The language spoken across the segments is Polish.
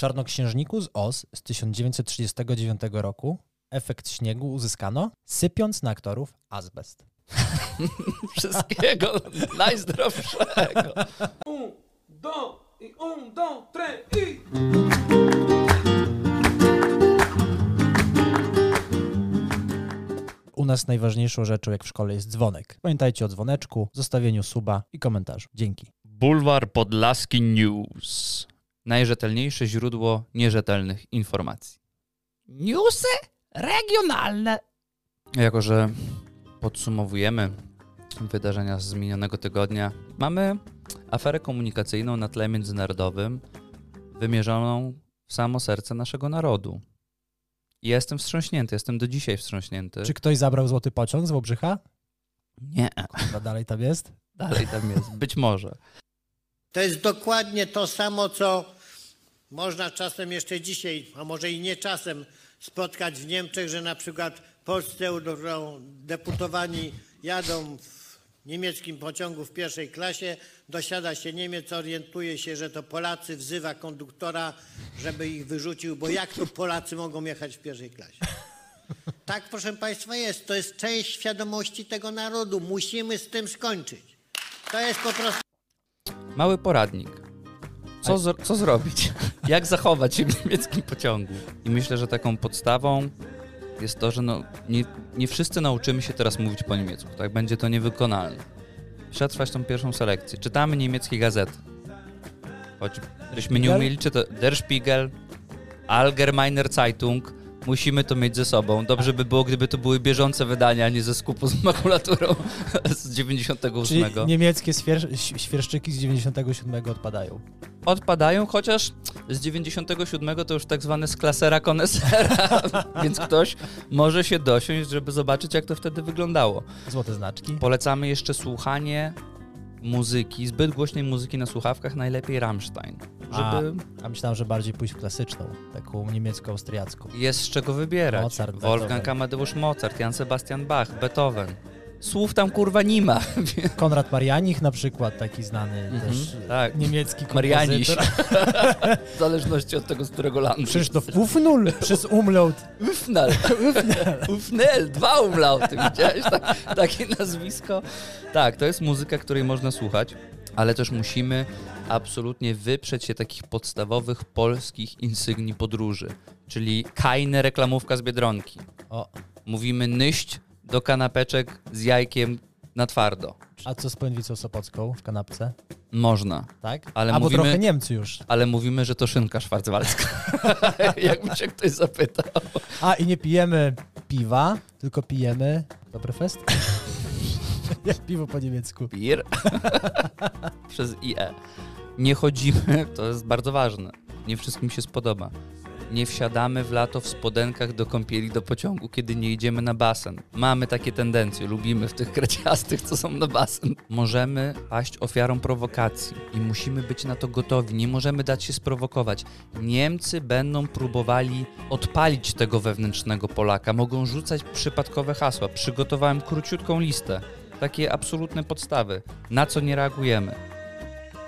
czarnoksiężniku z Oz z 1939 roku efekt śniegu uzyskano, sypiąc na aktorów azbest. Wszystkiego najzdrowszego. Un, dos, y un, dos, tres, y... U nas najważniejszą rzeczą, jak w szkole, jest dzwonek. Pamiętajcie o dzwoneczku, zostawieniu suba i komentarzu. Dzięki. Bulwar Podlaski News. Najrzetelniejsze źródło nierzetelnych informacji. Newsy regionalne. Jako, że podsumowujemy wydarzenia z minionego tygodnia, mamy aferę komunikacyjną na tle międzynarodowym wymierzoną w samo serce naszego narodu. I jestem wstrząśnięty, jestem do dzisiaj wstrząśnięty. Czy ktoś zabrał złoty pociąg z Łobrzycha? Nie, Chyba dalej tam jest? dalej tam jest. Być może. To jest dokładnie to samo, co można czasem jeszcze dzisiaj, a może i nie czasem, spotkać w Niemczech, że na przykład polscy eurodeputowani jadą w niemieckim pociągu w pierwszej klasie, dosiada się Niemiec, orientuje się, że to Polacy, wzywa konduktora, żeby ich wyrzucił, bo jak to Polacy mogą jechać w pierwszej klasie? Tak, proszę Państwa, jest. To jest część świadomości tego narodu. Musimy z tym skończyć. To jest po prostu. Mały poradnik. Co, zro- co zrobić? Jak zachować się w niemieckim pociągu? I myślę, że taką podstawą jest to, że no, nie, nie wszyscy nauczymy się teraz mówić po niemiecku. Tak będzie to niewykonalne. Przetrwać tą pierwszą selekcję. Czytamy niemieckie gazety. Choćbyśmy nie umieli czytać Der Spiegel, Allgemeiner Zeitung, musimy to mieć ze sobą. Dobrze by było, gdyby to były bieżące wydania, a nie ze skupu z makulaturą z 98. Czyli niemieckie świerszczyki z 97 odpadają. odpadają, chociaż z 97 to już tak zwane z klasera konesera, więc ktoś może się dosiąść, żeby zobaczyć, jak to wtedy wyglądało. Złote znaczki. Polecamy jeszcze słuchanie muzyki, zbyt głośnej muzyki na słuchawkach, najlepiej Rammstein, żeby A myślałem, że bardziej pójść w klasyczną, taką niemiecko-austriacką. jest z czego wybierać. Mozart, Wolfgang Beethoven. Amadeusz Mozart, Jan Sebastian Bach, Beethoven. Słów tam kurwa nie ma. Konrad Marianich na przykład, taki znany też tak. niemiecki Marianiś. kompozytor. w zależności od tego, z którego landu. Krzysztof Ufnul przez umlaut. Ufnel. Ufnel, dwa umlauty, widziałeś? Tak, takie nazwisko. Tak, to jest muzyka, której można słuchać, ale też musimy absolutnie wyprzeć się takich podstawowych polskich insygnii podróży, czyli kajne reklamówka z Biedronki. O, Mówimy nyść do kanapeczek z jajkiem na twardo. a co z pędwicą sopocką w kanapce? Można, Tak? Ale Albo mówimy- trochę Niemcy już. ale mówimy, że to szynka szwarcwalska. Jakby się ktoś zapytał. A i nie pijemy piwa, tylko pijemy Dobrefest? Jak piwo po niemiecku. Bier przez IE. Nie chodzimy, to jest bardzo ważne. Nie wszystkim się spodoba. Nie wsiadamy w lato w spodenkach do kąpieli do pociągu, kiedy nie idziemy na basen. Mamy takie tendencje, lubimy w tych kreciastych, co są na basen. Możemy paść ofiarą prowokacji i musimy być na to gotowi. Nie możemy dać się sprowokować. Niemcy będą próbowali odpalić tego wewnętrznego Polaka. Mogą rzucać przypadkowe hasła. Przygotowałem króciutką listę. Takie absolutne podstawy. Na co nie reagujemy?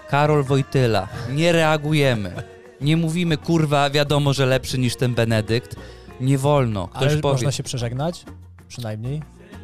Karol Wojtyla. Nie reagujemy. Nie mówimy, kurwa, wiadomo, że lepszy niż ten Benedykt. Nie wolno. Ktoś Ale powie. można się przeżegnać? Przynajmniej.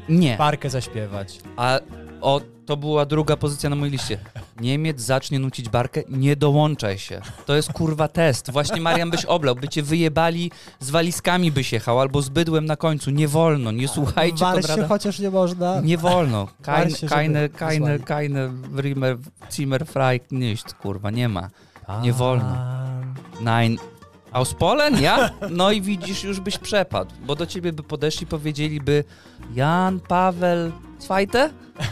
Nie. Parkę zaśpiewać. A o, to była druga pozycja na mojej liście. Niemiec zacznie nucić barkę, nie dołączaj się. To jest kurwa test. Właśnie Marian byś oblał, by cię wyjebali, z walizkami byś jechał, albo z bydłem na końcu. Nie wolno, nie słuchajcie War się Konrada. chociaż nie można. Nie wolno. Keine, się, keine, keine, wysłali. keine Rimmer, Zimmer, frei nicht, kurwa, nie ma. Nie wolno. Nein. Aus Polen? Ja? No i widzisz, już byś przepadł, bo do ciebie by podeszli, powiedzieliby Jan, Paweł, Zweite?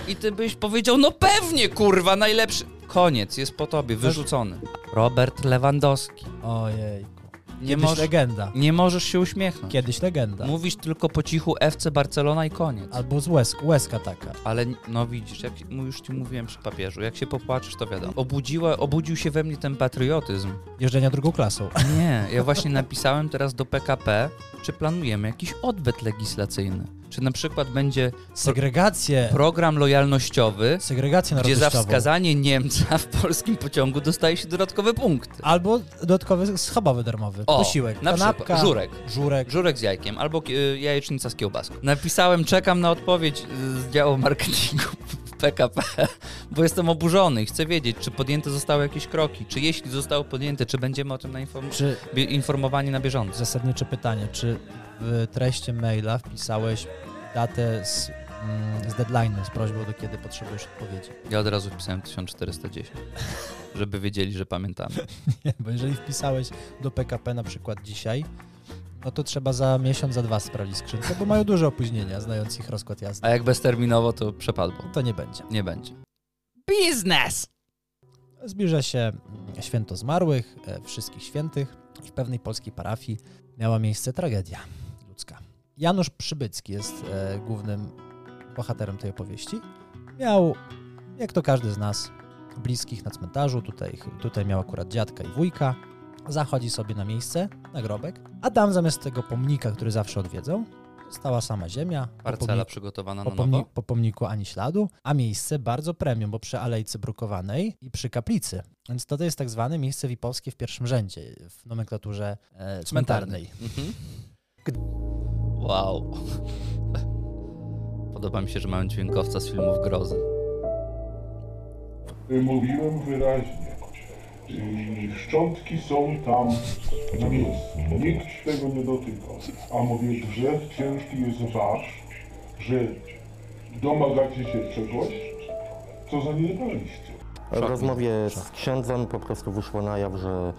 I ty byś powiedział, no pewnie, kurwa, najlepszy. Koniec, jest po tobie, wyrzucony. Robert Lewandowski. Ojejku. Nie, Kiedyś moż, legenda. nie możesz się uśmiechnąć. Kiedyś legenda. Mówisz tylko po cichu FC Barcelona i koniec. Albo z łez, łezka taka. Ale no widzisz, jak już ci mówiłem przy papieżu, jak się popłaczesz, to wiadomo. Obudziła, obudził się we mnie ten patriotyzm. Jeżdżenia drugą klasą. Nie, ja właśnie napisałem teraz do PKP, czy planujemy jakiś odwet legislacyjny. Czy na przykład będzie Segregację, program lojalnościowy, segregację gdzie za wskazanie Niemca w polskim pociągu dostaje się dodatkowe punkty. Albo dodatkowy schabowy darmowy. O, Posiłek, na kanapka, przykład żurek. żurek. Żurek z jajkiem albo e, jajecznica z kiełbaską. Napisałem, czekam na odpowiedź e, z działu marketingu w PKP, bo jestem oburzony i chcę wiedzieć, czy podjęte zostały jakieś kroki, czy jeśli zostało podjęte, czy będziemy o tym na inform- informowani na bieżąco. zasadnicze pytanie, czy w treści maila wpisałeś datę z, mm, z deadline'em, z prośbą do kiedy potrzebujesz odpowiedzi? Ja od razu wpisałem 1410, żeby wiedzieli, że pamiętamy. Nie, bo jeżeli wpisałeś do PKP na przykład dzisiaj, no to trzeba za miesiąc, za dwa sprawdzić skrzynkę, bo mają duże opóźnienia, znając ich rozkład jazdy. A jak bezterminowo, to przepadło. To nie będzie. Nie będzie. Biznes! Zbliża się mm, święto zmarłych, e, wszystkich świętych i w pewnej polskiej parafii miała miejsce tragedia ludzka. Janusz Przybycki jest e, głównym bohaterem tej opowieści. Miał, jak to każdy z nas, bliskich na cmentarzu, tutaj, tutaj miał akurat dziadka i wujka. Zachodzi sobie na miejsce, nagrobek, a tam zamiast tego pomnika, który zawsze odwiedzą, stała sama ziemia. po Parcela pomniku- przygotowana po, na pomni- nowo. po pomniku ani śladu, a miejsce bardzo premium, bo przy alejce brukowanej i przy kaplicy. Więc to, to jest tak zwane miejsce wipowskie w pierwszym rzędzie w nomenklaturze e, cmentarnej. Mhm. Wow. Podoba mi się, że mamy dźwiękowca z filmów grozy. Mówiłem wyraźnie. Szczątki są tam na miejscu. Nikt tego nie dotyka. A mówię, grzech ciężki jest wasz, że domagacie się czegoś, co zaniedbaliście. W rozmowie z księdzem po prostu wyszło na jaw, że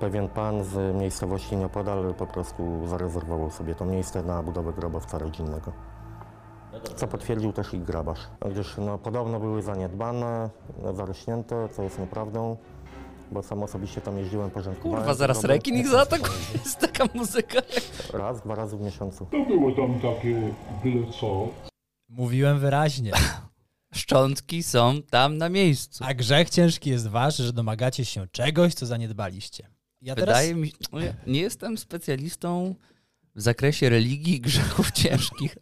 pewien pan z miejscowości nieopodal po prostu zarezerwował sobie to miejsce na budowę grobowca rodzinnego. Co potwierdził też ich grabarz, gdyż no, podobno były zaniedbane, zarośnięte, co jest nieprawdą, bo sam osobiście tam jeździłem, porządkowałem. Kurwa, zaraz rekin ich zaatakuje. Jest taka muzyka. Raz, dwa razy w miesiącu. To było tam takie byle co. Mówiłem wyraźnie. Szczątki są tam na miejscu. A grzech ciężki jest wasz, że domagacie się czegoś, co zaniedbaliście. Ja teraz Wydaje mi się, no ja nie jestem specjalistą w zakresie religii i grzechów ciężkich,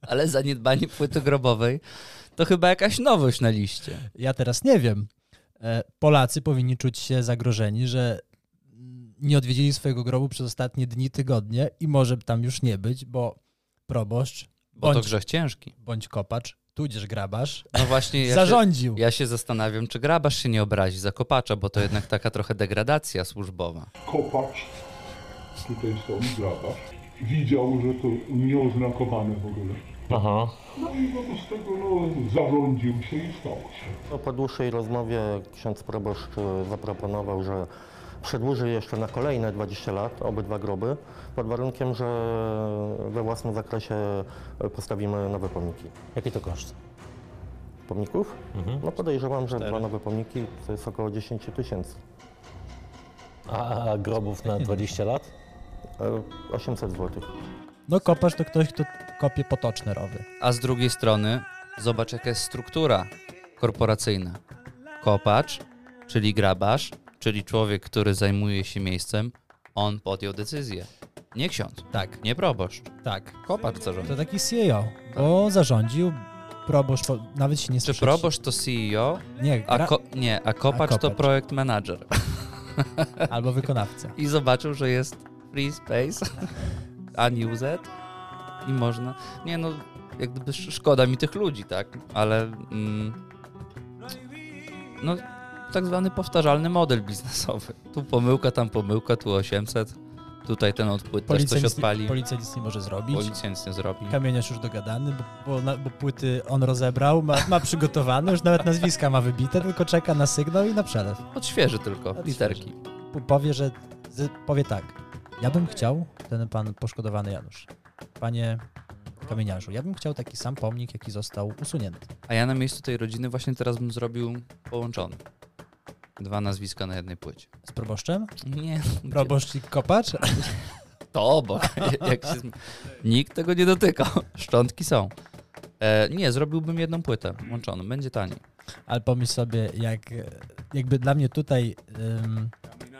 ale zaniedbanie płyty grobowej to chyba jakaś nowość na liście. Ja teraz nie wiem. E, Polacy powinni czuć się zagrożeni, że nie odwiedzili swojego grobu przez ostatnie dni, tygodnie i może tam już nie być, bo proboszcz Bo to bądź, grzech ciężki. bądź kopacz, tudzież grabarz, No właśnie, ja się, zarządził. ja się zastanawiam, czy grabarz się nie obrazi za kopacza, bo to jednak taka trochę degradacja służbowa. Kopacz, tutaj są, grabarz, widział, że to nieoznakowane w ogóle. Aha. No i wobec tego no, zarządził się i stało się. No, Po dłuższej rozmowie ksiądz proboszcz zaproponował, że przedłuży jeszcze na kolejne 20 lat obydwa groby, pod warunkiem, że we własnym zakresie e, postawimy nowe pomniki. Jaki to koszt? Pomników? Mhm. No podejrzewam, że dwa nowe pomniki to jest około 10 tysięcy. A, grobów na 20 lat? E, 800 zł. No kopacz to ktoś, kto kopie potoczne rowy. A z drugiej strony zobacz, jaka jest struktura korporacyjna. Kopacz, czyli grabarz, czyli człowiek, który zajmuje się miejscem, on podjął decyzję. Nie ksiądz, Tak, nie proboszcz. tak. Kopacz zarządził. To taki CEO, bo zarządził, proboszcz nawet się nie Czy słyszy. proboszcz to CEO, Nie, a, gra, ko- nie, a kopacz to kopacz. projekt manager. albo wykonawca. I zobaczył, że jest free space, unused i można... Nie no, jak gdyby sz- szkoda mi tych ludzi, tak? Ale... Mm, no, tak zwany powtarzalny model biznesowy. Tu pomyłka, tam pomyłka, tu 800, tutaj ten odpłyt też Policja coś nic, odpali. policja nic nie może zrobić. Policja nic nie zrobi. Kamieniarz już dogadany, bo, bo, bo płyty on rozebrał, ma, ma przygotowane, już nawet nazwiska ma wybite, tylko czeka na sygnał i na przelew. Odświeży tylko, Odświeży. literki. Powie, że powie tak. Ja bym chciał, ten pan poszkodowany Janusz, panie kamieniarzu, ja bym chciał taki sam pomnik, jaki został usunięty. A ja na miejscu tej rodziny właśnie teraz bym zrobił połączony. Dwa nazwiska na jednej płycie. Z proboszczem? Nie, Proboszcz i kopacz? To, bo jak się, nikt tego nie dotyka. Szczątki są. E, nie, zrobiłbym jedną płytę łączoną, będzie taniej. Ale pomyśl sobie, jak, jakby dla mnie tutaj ym,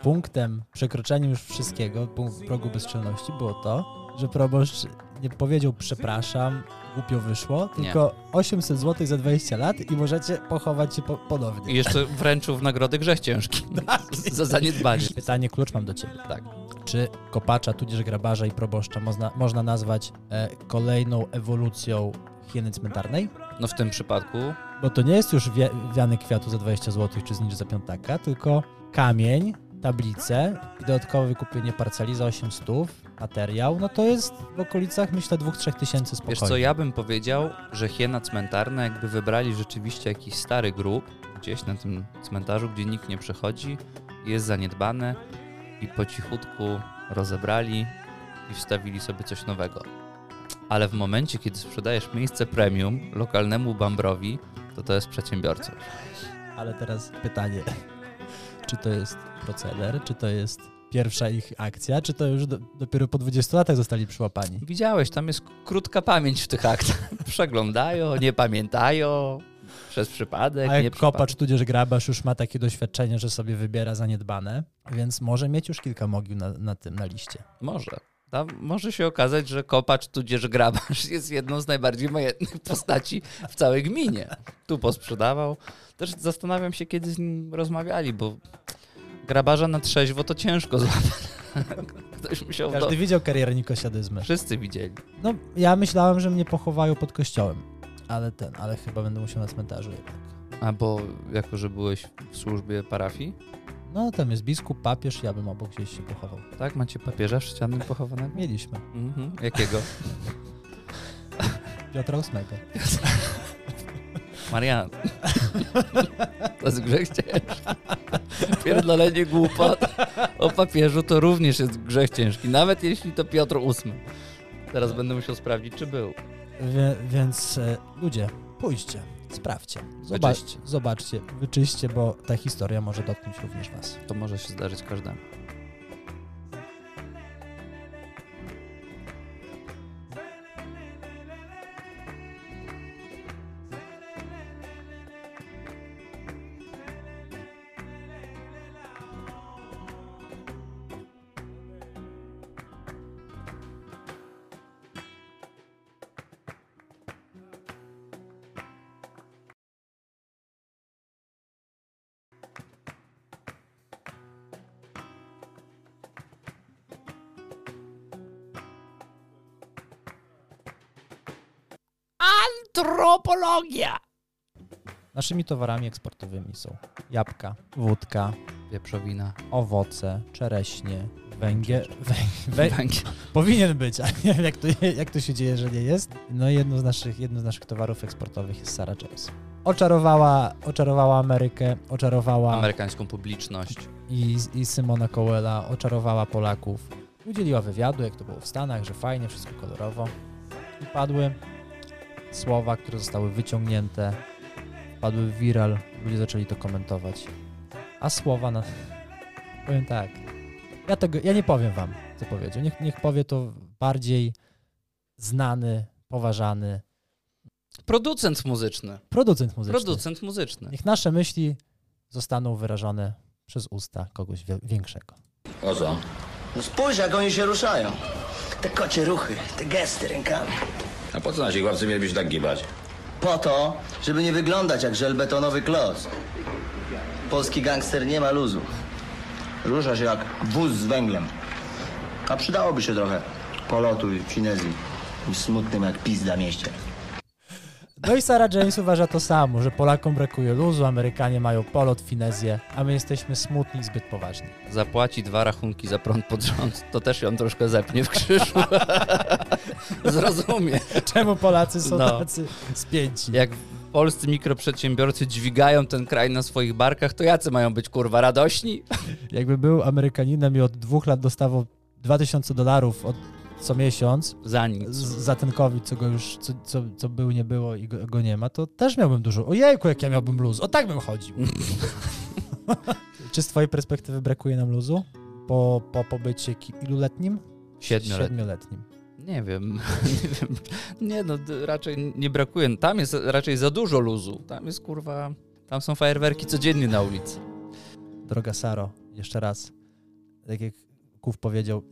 punktem, przekroczeniem już wszystkiego, punkt progu bezczelności było to, że proboszcz nie powiedział przepraszam, głupio wyszło, Nie. tylko 800 zł za 20 lat i możecie pochować się po, I ponownie. jeszcze wręczył w nagrodę grzech ciężki. za zaniedbanie. Pytanie klucz mam do ciebie. Tak. Czy kopacza, tudzież grabarza i proboszcza można, można nazwać e, kolejną ewolucją hieny cmentarnej? No w tym przypadku Bo to nie jest już wie, wiany kwiatu za 20 zł czy znicz za piątaka, tylko kamień, tablice i dodatkowe wykupienie parceli za 800, materiał, no to jest w okolicach myślę 2-3 tysięcy spokojnie. Wiesz co, ja bym powiedział, że hiena cmentarna, jakby wybrali rzeczywiście jakiś stary grób gdzieś na tym cmentarzu, gdzie nikt nie przechodzi, jest zaniedbane i po cichutku rozebrali i wstawili sobie coś nowego. Ale w momencie, kiedy sprzedajesz miejsce premium lokalnemu bambrowi, to to jest przedsiębiorca. Ale teraz pytanie, czy to jest proceder, czy to jest pierwsza ich akcja, czy to już do, dopiero po 20 latach zostali przyłapani? Widziałeś, tam jest krótka pamięć w tych aktach. Przeglądają, nie pamiętają, przez przypadek, A nie jak przypadek. kopacz tudzież grabarz już ma takie doświadczenie, że sobie wybiera zaniedbane, więc może mieć już kilka mogił na, na tym, na liście. Może. Tam może się okazać, że kopacz tudzież grabarz jest jedną z najbardziej majętnych postaci w całej gminie. Tu posprzedawał. Też zastanawiam się, kiedy z nim rozmawiali, bo grabarza na trzeźwo to ciężko złapać. Ktoś musiał. Każdy widział karierę nikosiadyzmy. Wszyscy widzieli. No, ja myślałem, że mnie pochowają pod kościołem, ale ten, ale chyba będę musiał na cmentarzu jednak. A bo jako, że byłeś w służbie parafii, No, tam jest biskup, papież, ja bym obok gdzieś się pochował. tak? Macie papieża ścianym pochowanego? Mieliśmy. Mhm. Jakiego? Piotra ósmego. Marian. To jest grzech ciężki. Pierdolenie głupot o papieżu to również jest grzech ciężki, nawet jeśli to Piotr VIII. Teraz będę musiał sprawdzić, czy był. Wie, więc e, ludzie, pójdźcie, sprawdźcie, zoba- Wyczyście. zobaczcie, wyczyście, bo ta historia może dotknąć również was. To może się zdarzyć każdemu. Naszymi towarami eksportowymi są jabłka, wódka, Wieprzowina. owoce, czereśnie, węgiel. Węg, wę, Węgiel. powinien być, a nie wiem jak to, jak to się dzieje, że nie jest. No i jedno z naszych, jedno z naszych towarów eksportowych jest Sarah James. Oczarowała, oczarowała Amerykę, oczarowała Amerykańską publiczność. i, i Simona Cowella, oczarowała Polaków. Udzieliła wywiadu, jak to było w Stanach, że fajnie, wszystko kolorowo. I padły słowa, które zostały wyciągnięte, padły w viral, ludzie zaczęli to komentować. A słowa na... Powiem tak, ja, tego, ja nie powiem wam, co powiedział. Niech, niech powie to bardziej znany, poważany Producent muzyczny. producent muzyczny. Producent muzyczny. Niech nasze myśli zostaną wyrażone przez usta kogoś większego. O co? No spójrz, jak oni się ruszają. Te kocie ruchy, te gesty rękami. A po co nasi chłopcy mieliby się tak gibać? Po to, żeby nie wyglądać jak żelbetonowy kloc. Polski gangster nie ma luzu. Rusza się jak wóz z węglem. A przydałoby się trochę polotu i finezji. I smutnym jak pizda mieście. No i Sarah James uważa to samo, że Polakom brakuje luzu, Amerykanie mają polot, finezję, a my jesteśmy smutni i zbyt poważni. Zapłaci dwa rachunki za prąd pod rząd, to też ją troszkę zepnie w krzyżu. Zrozumie. Czemu Polacy są No. tacy spięci? Jak polscy mikroprzedsiębiorcy dźwigają ten kraj na swoich barkach, to jacy mają być kurwa radośni? Jakby był Amerykaninem i od dwóch lat dostawał 2000 dolarów od, co miesiąc Za nic. z, za ten COVID, co go już, co, co, co był, nie było i go, go nie ma, to też miałbym dużo. Ojejku, jak ja miałbym luz. O tak bym chodził. Czy z twojej perspektywy brakuje nam luzu? Po, po pobycie iluletnim? Siedmioletni. Siedmioletnim. Nie wiem, nie wiem. Nie no, raczej nie brakuje. Tam jest raczej za dużo luzu. Tam jest kurwa, tam są fajerwerki codziennie na ulicy. Droga Saro, jeszcze raz, tak jak Kuf powiedział,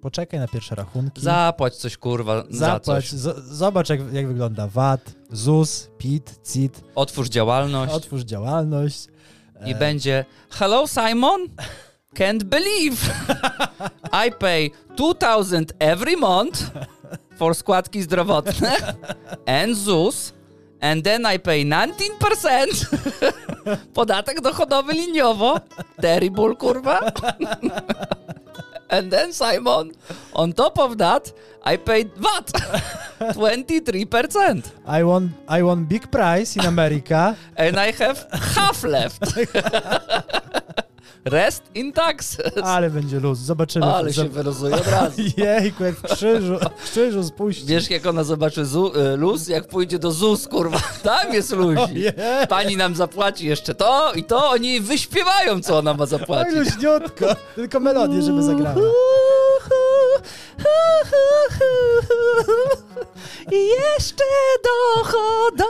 poczekaj na pierwsze rachunki. Zapłać coś, kurwa, za Zapłać, coś. z- zobacz jak, jak wygląda VAT, ZUS, PIT, CIT, Otwórz działalność otwórz działalność. i E, będzie Hello, Simon? Can't believe. I pay 2000 every month for składki zdrowotne and ZUS and then I pay 19% podatek dochodowy liniowo. Terrible, kurwa. And then Simon, on top of that, I paid what? 23%. I won, I want big prize in America. And I have half left. Rest in taxes. Ale będzie luz, zobaczymy. Ale się wyluzuje od razu. Jejku, jak w krzyżu, w krzyżu spuści. Wiesz, jak ona zobaczy zu, y, luz, jak pójdzie do ZUS, kurwa, tam jest luzi. Pani nam zapłaci jeszcze to i to, oni wyśpiewają, co ona ma Oj, zapłacić. luźniutko. Tylko melodię, żeby zagrała. I jeszcze dochodowy.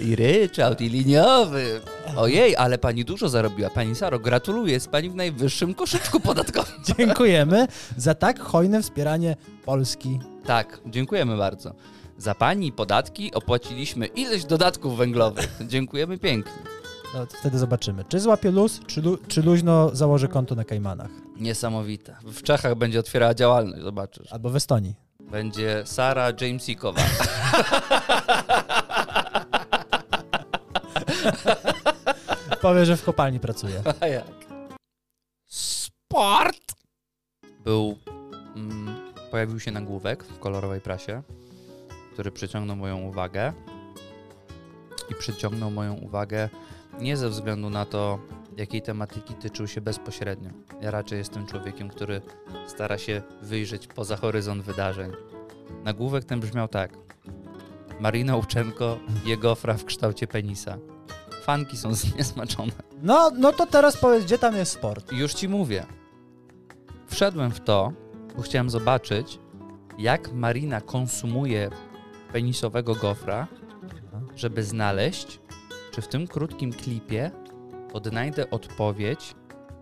I ryczałt, i liniowy. Ojej, ale pani dużo zarobiła. Pani Saro, gratuluję, jest pani w najwyższym koszyczku podatkowym. Dziękujemy za tak hojne wspieranie Polski. Tak, dziękujemy bardzo. Za pani podatki opłaciliśmy ileś dodatków węglowych. Dziękujemy pięknie. No, wtedy zobaczymy, czy złapie luz, czy, lu, czy luźno założy konto na Kajmanach. Niesamowite. W Czechach będzie otwierała działalność, zobaczysz. Albo w Estonii. Będzie Sara Jamesikowa. Powie, że w kopalni pracuje. A jak? Sport! Był. Mm, pojawił się nagłówek w kolorowej prasie, który przyciągnął moją uwagę. I przyciągnął moją uwagę nie ze względu na to, jakiej tematyki tyczył się bezpośrednio. Ja raczej jestem człowiekiem, który stara się wyjrzeć poza horyzont wydarzeń. Nagłówek ten brzmiał tak. Marina Łuczenko je gofra w kształcie penisa. Fanki są zniesmaczone. No, no to teraz powiedz, gdzie tam jest sport? Już ci mówię. Wszedłem w to, bo chciałem zobaczyć, jak Marina konsumuje penisowego gofra, żeby znaleźć, czy w tym krótkim klipie odnajdę odpowiedź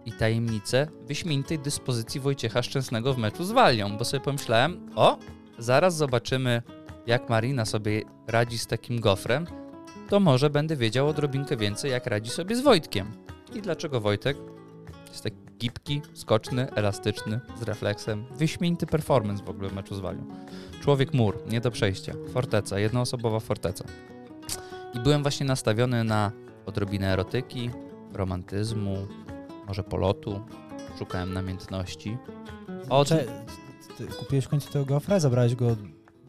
i tajemnicę wyśmienitej dyspozycji Wojciecha Szczęsnego w meczu z Walią, bo sobie pomyślałem, o, zaraz zobaczymy, jak Marina sobie radzi z takim gofrem, to może będę wiedział odrobinkę więcej, jak radzi sobie z Wojtkiem. I dlaczego Wojtek jest taki gibki, skoczny, elastyczny, z refleksem. Wyśmienity performance w ogóle w meczu z Walią. Człowiek mur, nie do przejścia. Forteca, jednoosobowa forteca. I byłem właśnie nastawiony na odrobinę erotyki, romantyzmu, może polotu. Szukałem namiętności. Od... Cze- ty kupiłeś w końcu tego gofra? Zabrałeś go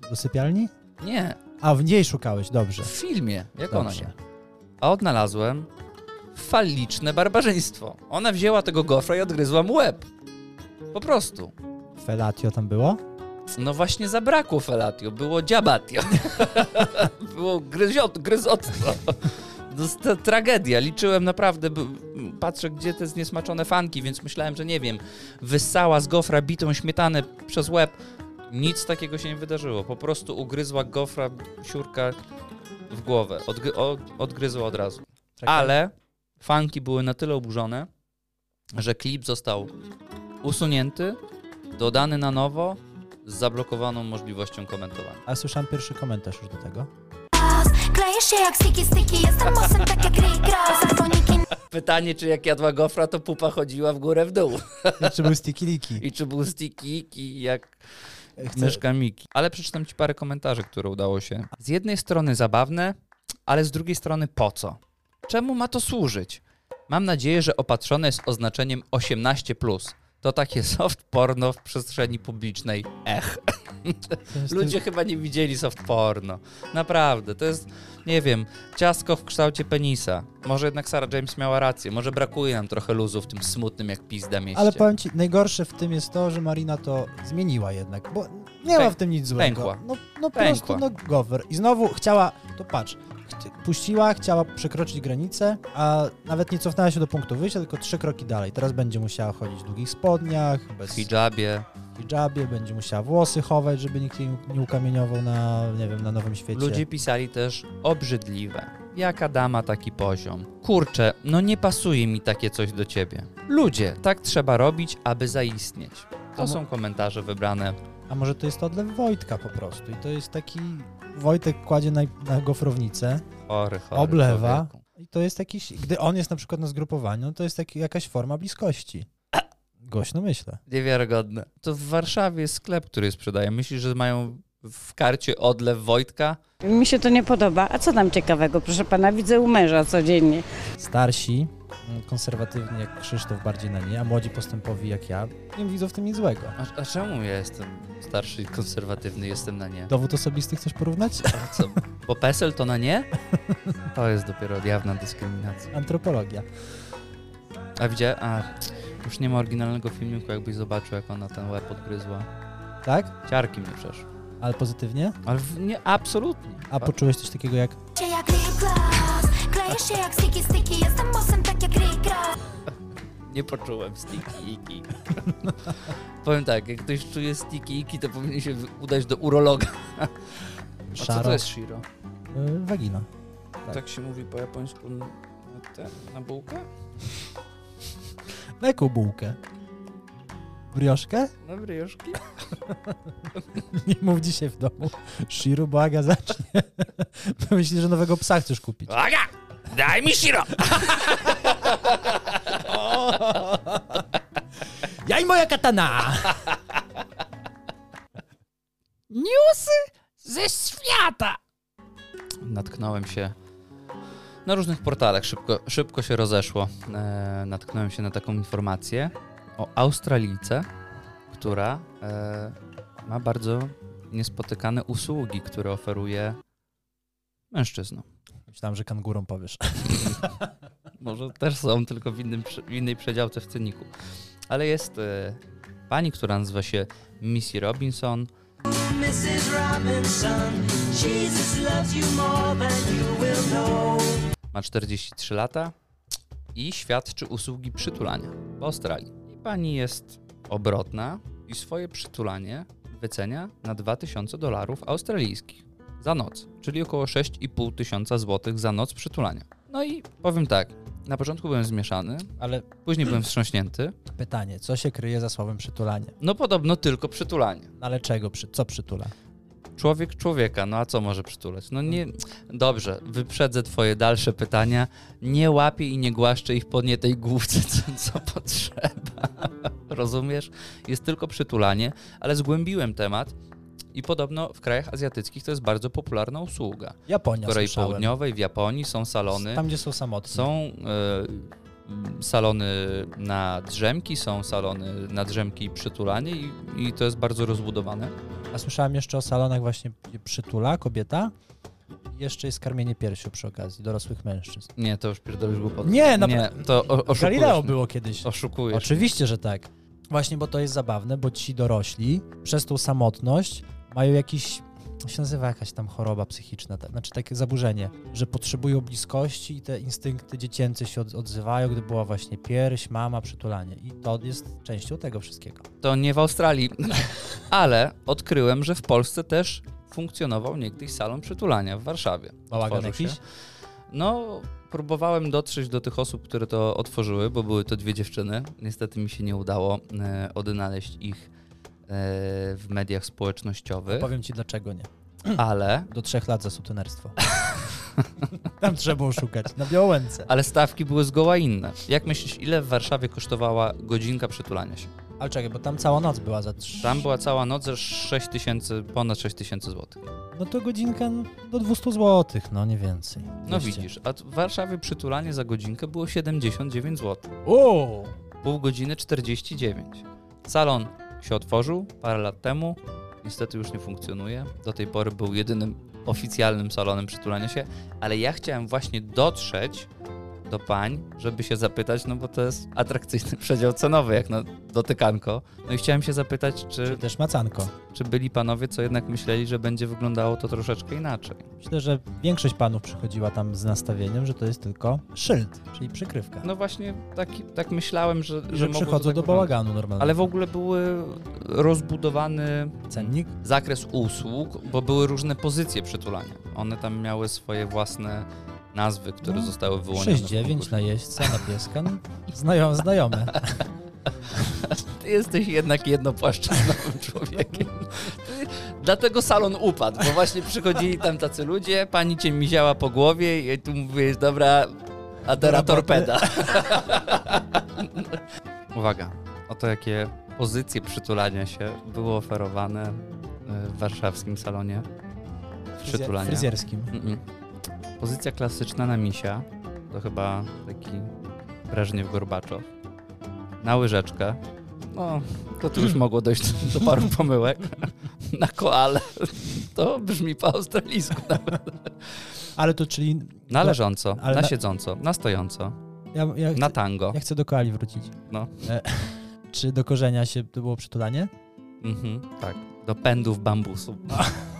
do sypialni? Nie, A, w niej szukałeś, dobrze. w filmie, jak ona Dobrze. nie. A odnalazłem faliczne barbarzyństwo. Ona wzięła tego gofra i odgryzła mu łeb. Po prostu. Felatio tam było? No właśnie zabrakło felatio, było dziabatio. było gryziot, gryzotstwo. To tragedia. Liczyłem naprawdę, patrzę gdzie te zniesmaczone fanki, więc myślałem, że nie wiem, wyssała z gofra bitą śmietanę przez łeb. Nic takiego się nie wydarzyło. Po prostu ugryzła gofra siurka w głowę. Odgry- od, odgryzła od razu. Czekaj. Ale fanki były na tyle oburzone, że klip został usunięty, dodany na nowo z zablokowaną możliwością komentowania. A słyszałem pierwszy komentarz już do tego. Klejesz się jak sticky sticky, jestem tak jak Rick Pytanie, czy jak jadła gofra, to pupa chodziła w górę w dół. I czy był sticky liki? I czy był sticky jak Chcę- myszka Miki. Ale przeczytam ci parę komentarzy, które udało się. Z jednej strony zabawne, ale z drugiej strony po co? Czemu ma to służyć? Mam nadzieję, że opatrzone jest oznaczeniem 18+. To takie soft porno w przestrzeni publicznej. Ech. Ludzie chyba nie widzieli soft porno. Naprawdę, to jest, nie wiem, ciastko w kształcie penisa. Może jednak Sarah James miała rację. Może brakuje nam trochę luzu w tym smutnym jak pizda mieście. Ale powiem ci, najgorsze w tym jest to, że Marina to zmieniła jednak, bo nie ma Pęk- w tym nic złego. pękła. No, no Pękła. prostu, no gower. I znowu chciała, to patrz, puściła, chciała przekroczyć granicę, a nawet nie cofnęła się do punktu wyjścia, tylko trzy kroki dalej. Teraz będzie musiała chodzić w długich spodniach, W bez hijabie. hijabie, będzie musiała włosy chować, żeby nikt jej nie ukamieniował na, nie wiem, na nowym świecie. Ludzie pisali też obrzydliwe. Jaka dama, taki poziom. Kurczę, no nie pasuje mi takie coś do ciebie. Ludzie, tak trzeba robić, aby zaistnieć. To są komentarze wybrane. A może to jest odlew Wojtka po prostu i to jest taki... Wojtek kładzie na, na gofrownicę, Chory, chory oblewa człowieku. i to jest jakiś... Gdy on jest na przykład na zgrupowaniu, no to jest taki, jakaś forma bliskości. Głośno myślę. Niewiarygodne. To w Warszawie jest sklep, który sprzedaje. Myślisz, że mają w karcie odlew Wojtka? Mi się to nie podoba. A co tam ciekawego? Proszę pana, widzę u męża codziennie. Starsi, konserwatywni jak Krzysztof bardziej na nie, a młodzi postępowi jak ja, nie widzą w tym nic złego. A, a czemu ja jestem starszy i konserwatywny, jestem na nie? Dowód osobisty chcesz porównać? A co, bo PESEL to na nie? To jest dopiero jawna dyskryminacja. Antropologia. A widziałem, a już nie ma oryginalnego filmiku, jakbyś zobaczył, jak ona ten łeb odgryzła. Tak? Ciarki mnie przeszły. Ale pozytywnie? Ale w, nie, absolutnie. A poczułeś coś takiego jak Klejesz się jak sticky sticky Jestem bossem tak jak Rick Ross Nie poczułem sticky iki. Powiem tak, jak ktoś czuje sticky iki, to powinien się udać do urologa. A co szaro? to jest shiro? y, wagina. Tak. się mówi po japońsku na, te, na bułkę? Na jaką bułkę? Brioszkę? Na brioszki? Nie mów dzisiaj w domu. Shiru, błaga, zacznie. Myślisz, że nowego psa chcesz kupić. Aga! Daj mi shiro! Ja i moja katana! Newsy ze świata! Natknąłem się na różnych portalach, szybko, szybko się rozeszło. E, natknąłem się na taką informację o Australijce, która e, ma bardzo niespotykane usługi, które oferuje mężczyznom. Myślałem, że kangurą powiesz. Może też są, tylko w, innym, w innej przedziałce w ceniku. Ale jest e, pani, która nazywa się Missy Robinson. Mrs. Robinson, Jesus loves you more than you will know. ma 43 lata i świadczy usługi przytulania w Australii. I pani jest obrotna i swoje przytulanie wycenia na 2000 dolarów australijskich za noc, czyli około 6,5 tysiąca złotych za noc przytulania. No i powiem tak, na początku byłem zmieszany, Ale później byłem wstrząśnięty. pytanie, co się kryje za słowem przytulanie? No podobno tylko przytulanie. Ale czego? Przy, co przytula? Człowiek człowieka, no a co może przytulać? No nie. Dobrze, wyprzedzę twoje dalsze pytania. Nie łapię i nie głaszczę ich po nie tej główce, co, co potrzeba. Rozumiesz? Jest tylko przytulanie, ale zgłębiłem temat i podobno w krajach azjatyckich to jest bardzo popularna usługa. Japonia W Korei słyszałem. Południowej, w Japonii są salony. Tam, gdzie są samotni. Są m, salony na drzemki, są salony na drzemki i przytulanie i, i to jest bardzo rozbudowane. A słyszałem jeszcze o salonach właśnie, przytula kobieta i jeszcze jest karmienie piersią przy okazji dorosłych mężczyzn. Nie, to już pierdolisz głupoty. Nie, na- Nie, to oszukujesz. Galileo było kiedyś. Oszukujesz. Oczywiście, że tak. Właśnie, bo to jest zabawne, bo ci dorośli przez tą samotność mają jakiś, się nazywa jakaś tam choroba psychiczna, ta- znaczy takie zaburzenie, że potrzebują bliskości i te instynkty dziecięce się od, odzywają, gdy była właśnie pierś, mama, przytulanie. I to jest częścią tego wszystkiego. To nie w Australii, ale odkryłem, że w Polsce też funkcjonował niegdyś salon przytulania w Warszawie. Bałagan jakiś? No, próbowałem dotrzeć do tych osób, które to otworzyły, bo były to dwie dziewczyny. Niestety mi się nie udało e, odnaleźć ich w mediach społecznościowych, Powiem ci dlaczego nie. ale, Do trzech lat za sutenerstwo. Tam trzeba oszukać, na Białęce. ale stawki były zgoła inne. Jak myślisz, ile w Warszawie kosztowała godzinka przytulania się? Ale czekaj, bo tam cała noc była za trzy... Tam była cała noc za 6 tysięcy, ponad 6 tysięcy złotych. No to godzinka no, do 200 zł, no nie więcej. No 200. widzisz, a w Warszawie przytulanie za godzinkę było 79 zł. O! Pół godziny 49. Salon się otworzył parę lat temu. Niestety już nie funkcjonuje. Do tej pory był jedynym oficjalnym salonem przytulania się, ale ja chciałem właśnie dotrzeć do pań, żeby się zapytać, no bo to jest atrakcyjny przedział cenowy, jak na dotykanko. No i chciałem się zapytać, czy, Czy też macanko. czy byli panowie, co jednak myśleli, że będzie wyglądało to troszeczkę inaczej. Myślę, że większość panów przychodziła tam z nastawieniem, że to jest tylko szyld, czyli przykrywka. No właśnie taki, tak myślałem, że, że to przychodzą tak do bałaganu normalnie. Ale w ogóle były rozbudowany Cennik? zakres usług, bo były różne pozycje przytulania. One tam miały swoje własne nazwy, które No, zostały wyłonione. w 6-9 konkursie. na jeźdźca, na pieska. No, znajome, znajome. Ty jesteś jednak jednopłaszczyznowym człowiekiem. Ty, dlatego salon upadł, bo właśnie przychodzili tam tacy ludzie, pani cię miziała po głowie i tu mówisz, dobra, a teraz torpeda. Uwaga, oto jakie pozycje przytulania się były oferowane e, w warszawskim salonie przytulania. fryzjerskim. Mm-mm. Pozycja klasyczna na misia, to chyba taki Breżniew Gorbaczow. Na łyżeczkę, no to tu już mogło dojść do paru pomyłek. Na koale, to brzmi po australijsku nawet. Ale to czyli... Na leżąco, na na- siedząco, na stojąco, Ja, ja na chcę, tango. ja chcę do koali wrócić. No. E, czy do korzenia się to było przytulanie? Mhm, tak, do pędów bambusu.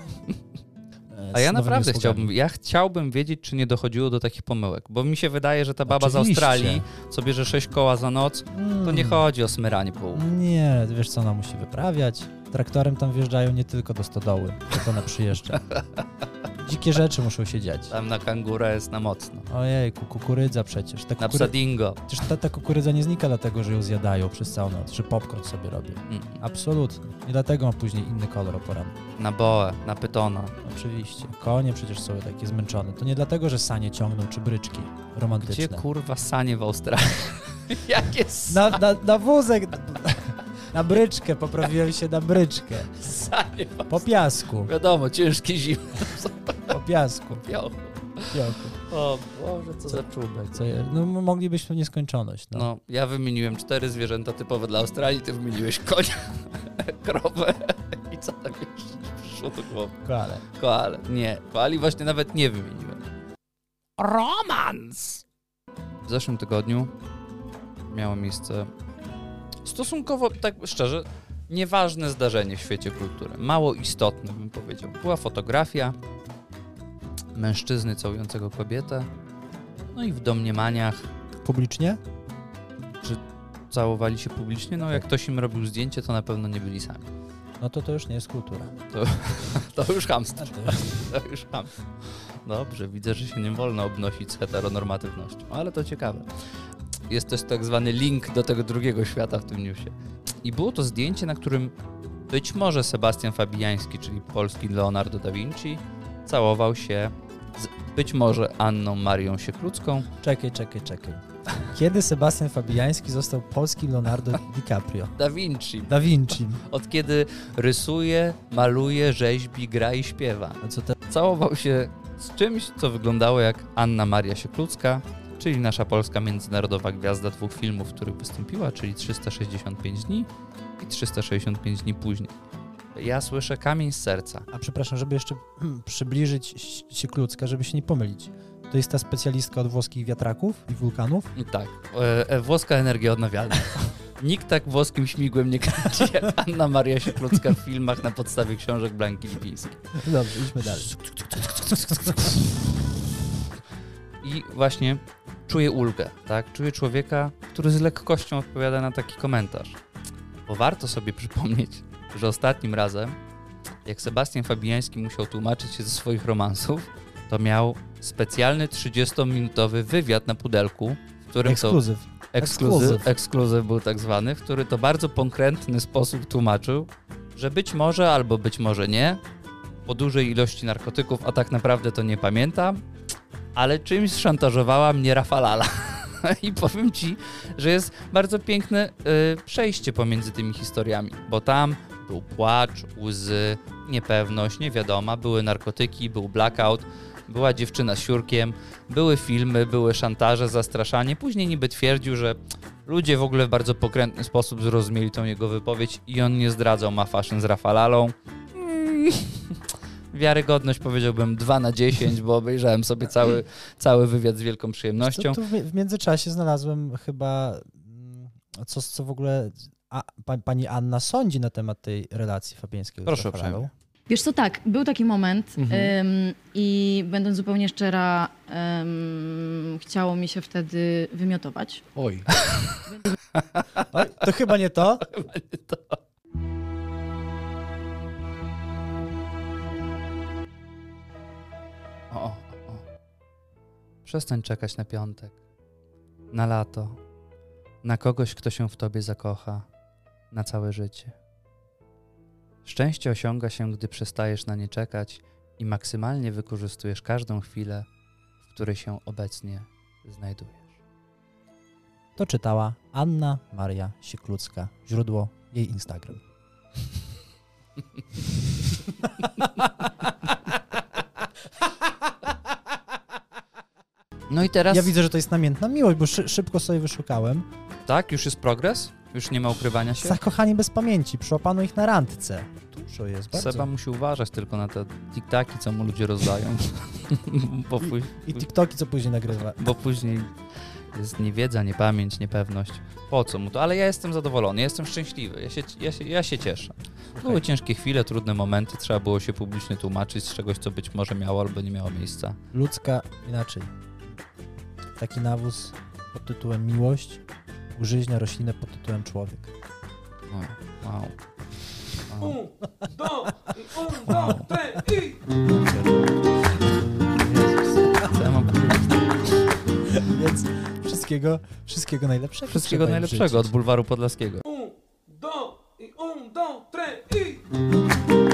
A ja z naprawdę chciałbym, ja chciałbym wiedzieć, czy nie dochodziło do takich pomyłek, bo mi się wydaje, że ta baba z Oczywiście. Australii, co bierze 6 koła za noc, to nie Mm. chodzi o smyranie pół. Nie, wiesz co ona musi wyprawiać. Traktorem tam wjeżdżają nie tylko do stodoły, jak ona przyjeżdża. Dzikie rzeczy muszą się dziać. Tam na kangura jest na mocno. Ojejku, kukurydza przecież. Ta Na kukury... psadingo. Przecież ta, ta kukurydza nie znika dlatego, że ją zjadają przez całą noc, że popcorn sobie robią. Mm. Absolutnie. Nie dlatego ma później inny kolor o poranku. Na boę, na pytona. Oczywiście. Konie przecież są takie zmęczone. To nie dlatego, że sanie ciągną czy bryczki romantyczne. Gdzie kurwa sanie w Australii? Jakie Na, na, na wózek, na bryczkę, poprawiłem się na bryczkę. sanie Po piasku, Wiadomo, ciężkie zimy. Po piasku, Piochu. piasku. O Boże, co za czubek. Co je, no moglibyśmy w nieskończoność. No. No, ja wymieniłem cztery zwierzęta typowe dla Australii, ty wymieniłeś konia, krowę i co tam jeszcze przyszło do głowy? Koale. Koale. Nie, koali właśnie nawet nie wymieniłem. Romans! W zeszłym tygodniu miało miejsce stosunkowo, tak szczerze, nieważne zdarzenie w świecie kultury. Mało istotne, bym powiedział. Była fotografia mężczyzny całującego kobietę, no i w domniemaniach Publicznie? całowali się publicznie. No, jak ktoś im robił zdjęcie, to na pewno nie byli sami. No to to już nie jest kultura. To, to już hamstwo. To- To już hamstwo. Dobrze, widzę, że się nie wolno obnosić z heteronormatywnością, ale to ciekawe. Jest też tak zwany link do tego drugiego świata w tym newsie. I było to zdjęcie, na którym być może Sebastian Fabiański, czyli polski Leonardo da Vinci, całował się z być może Anną Marią Sieklucką. Czekaj, czekaj, czekaj. Kiedy Sebastian Fabiański został polskim Leonardo DiCaprio? Da Vinci. Da Vinci. Od kiedy rysuje, maluje, rzeźbi, gra i śpiewa. A co te... całował się z czymś, co wyglądało jak Anna Maria Sieklucka, czyli nasza polska międzynarodowa gwiazda dwóch filmów, w których wystąpiła, czyli 365 dni i 365 dni później. Ja słyszę kamień z serca. A przepraszam, żeby jeszcze przybliżyć się Klucka, żeby się nie pomylić. To jest ta specjalistka od włoskich wiatraków i wulkanów? Tak, e, e, włoska energia odnawialna. Nikt tak włoskim śmigłem nie kręci jak Anna Maria Sieklucka w filmach na podstawie książek Blanki Lipińskiej. Dobrze, idźmy dalej. I właśnie czuję ulgę, tak? Czuję człowieka, który z lekkością odpowiada na taki komentarz. Bo warto sobie przypomnieć, że ostatnim razem, jak Sebastian Fabiański musiał tłumaczyć się ze swoich romansów, to miał specjalny 30-minutowy wywiad na pudelku, w którym Ekskluzyw. to... Ekskluzyw. Ekskluzyw był tak zwany, w który to bardzo konkretny sposób tłumaczył, że być może albo być może nie, po dużej ilości narkotyków, a tak naprawdę to nie pamiętam, ale czymś szantażowała mnie Rafalala. I powiem ci, że jest bardzo piękne y, przejście pomiędzy tymi historiami, bo tam był płacz, łzy, niepewność, niewiadoma, były narkotyki, był blackout, była dziewczyna z siurkiem, były filmy, były szantaże, zastraszanie. Później niby twierdził, że ludzie w ogóle w bardzo pokrętny sposób zrozumieli tą jego wypowiedź i on nie zdradzał ma fashion z Rafalalą. Mm. Wiarygodność powiedziałbym 2 na 10, bo obejrzałem sobie cały, cały wywiad z wielką przyjemnością. Tu, tu w, międzyczasie znalazłem chyba, mm, co, co w ogóle a, pa, pani Anna sądzi na temat tej relacji Fabiańskiego Proszę z Rafałem. uprzejmie. Wiesz co, tak, był taki moment Mhm. ym, i będąc zupełnie szczera, ym, chciało mi się wtedy wymiotować. Oj. Oj, to chyba nie to. Chyba nie to. O, o, o. Przestań czekać na piątek, na lato, na kogoś, kto się w tobie zakocha na całe życie. Szczęście osiąga się, gdy przestajesz na nie czekać i maksymalnie wykorzystujesz każdą chwilę, w której się obecnie znajdujesz. To czytała Anna Maria Siklucka. Źródło jej Instagram. No i teraz. Ja widzę, że to jest namiętna miłość, bo szy, szybko sobie wyszukałem. Tak, już jest progres? Już nie ma ukrywania się? Zakochani bez pamięci, przyłapano ich na randce. Dużo jest, bardzo. Seba musi uważać tylko na te tiktaki, co mu ludzie rozdają. bo, pój- I TikToki, co później nagrywa. bo później jest niewiedza, niepamięć, niepewność. Po co mu to? Ale ja jestem zadowolony, ja jestem szczęśliwy, ja się, ja się, ja się cieszę. Były ciężkie chwile, trudne momenty, trzeba było się publicznie tłumaczyć z czegoś, co być może miało albo nie miało miejsca. Ludzka, inaczej. Taki nawóz pod tytułem miłość użyźnia roślinę pod tytułem człowiek. O, wow. wow. Un, dos, y un, dos, tres. Co ja mam powiedzieć? Więc wszystkiego, wszystkiego najlepszego. Wszystkiego najlepszego od bulwaru podlaskiego. Un, dos, y un, dos, tres, y...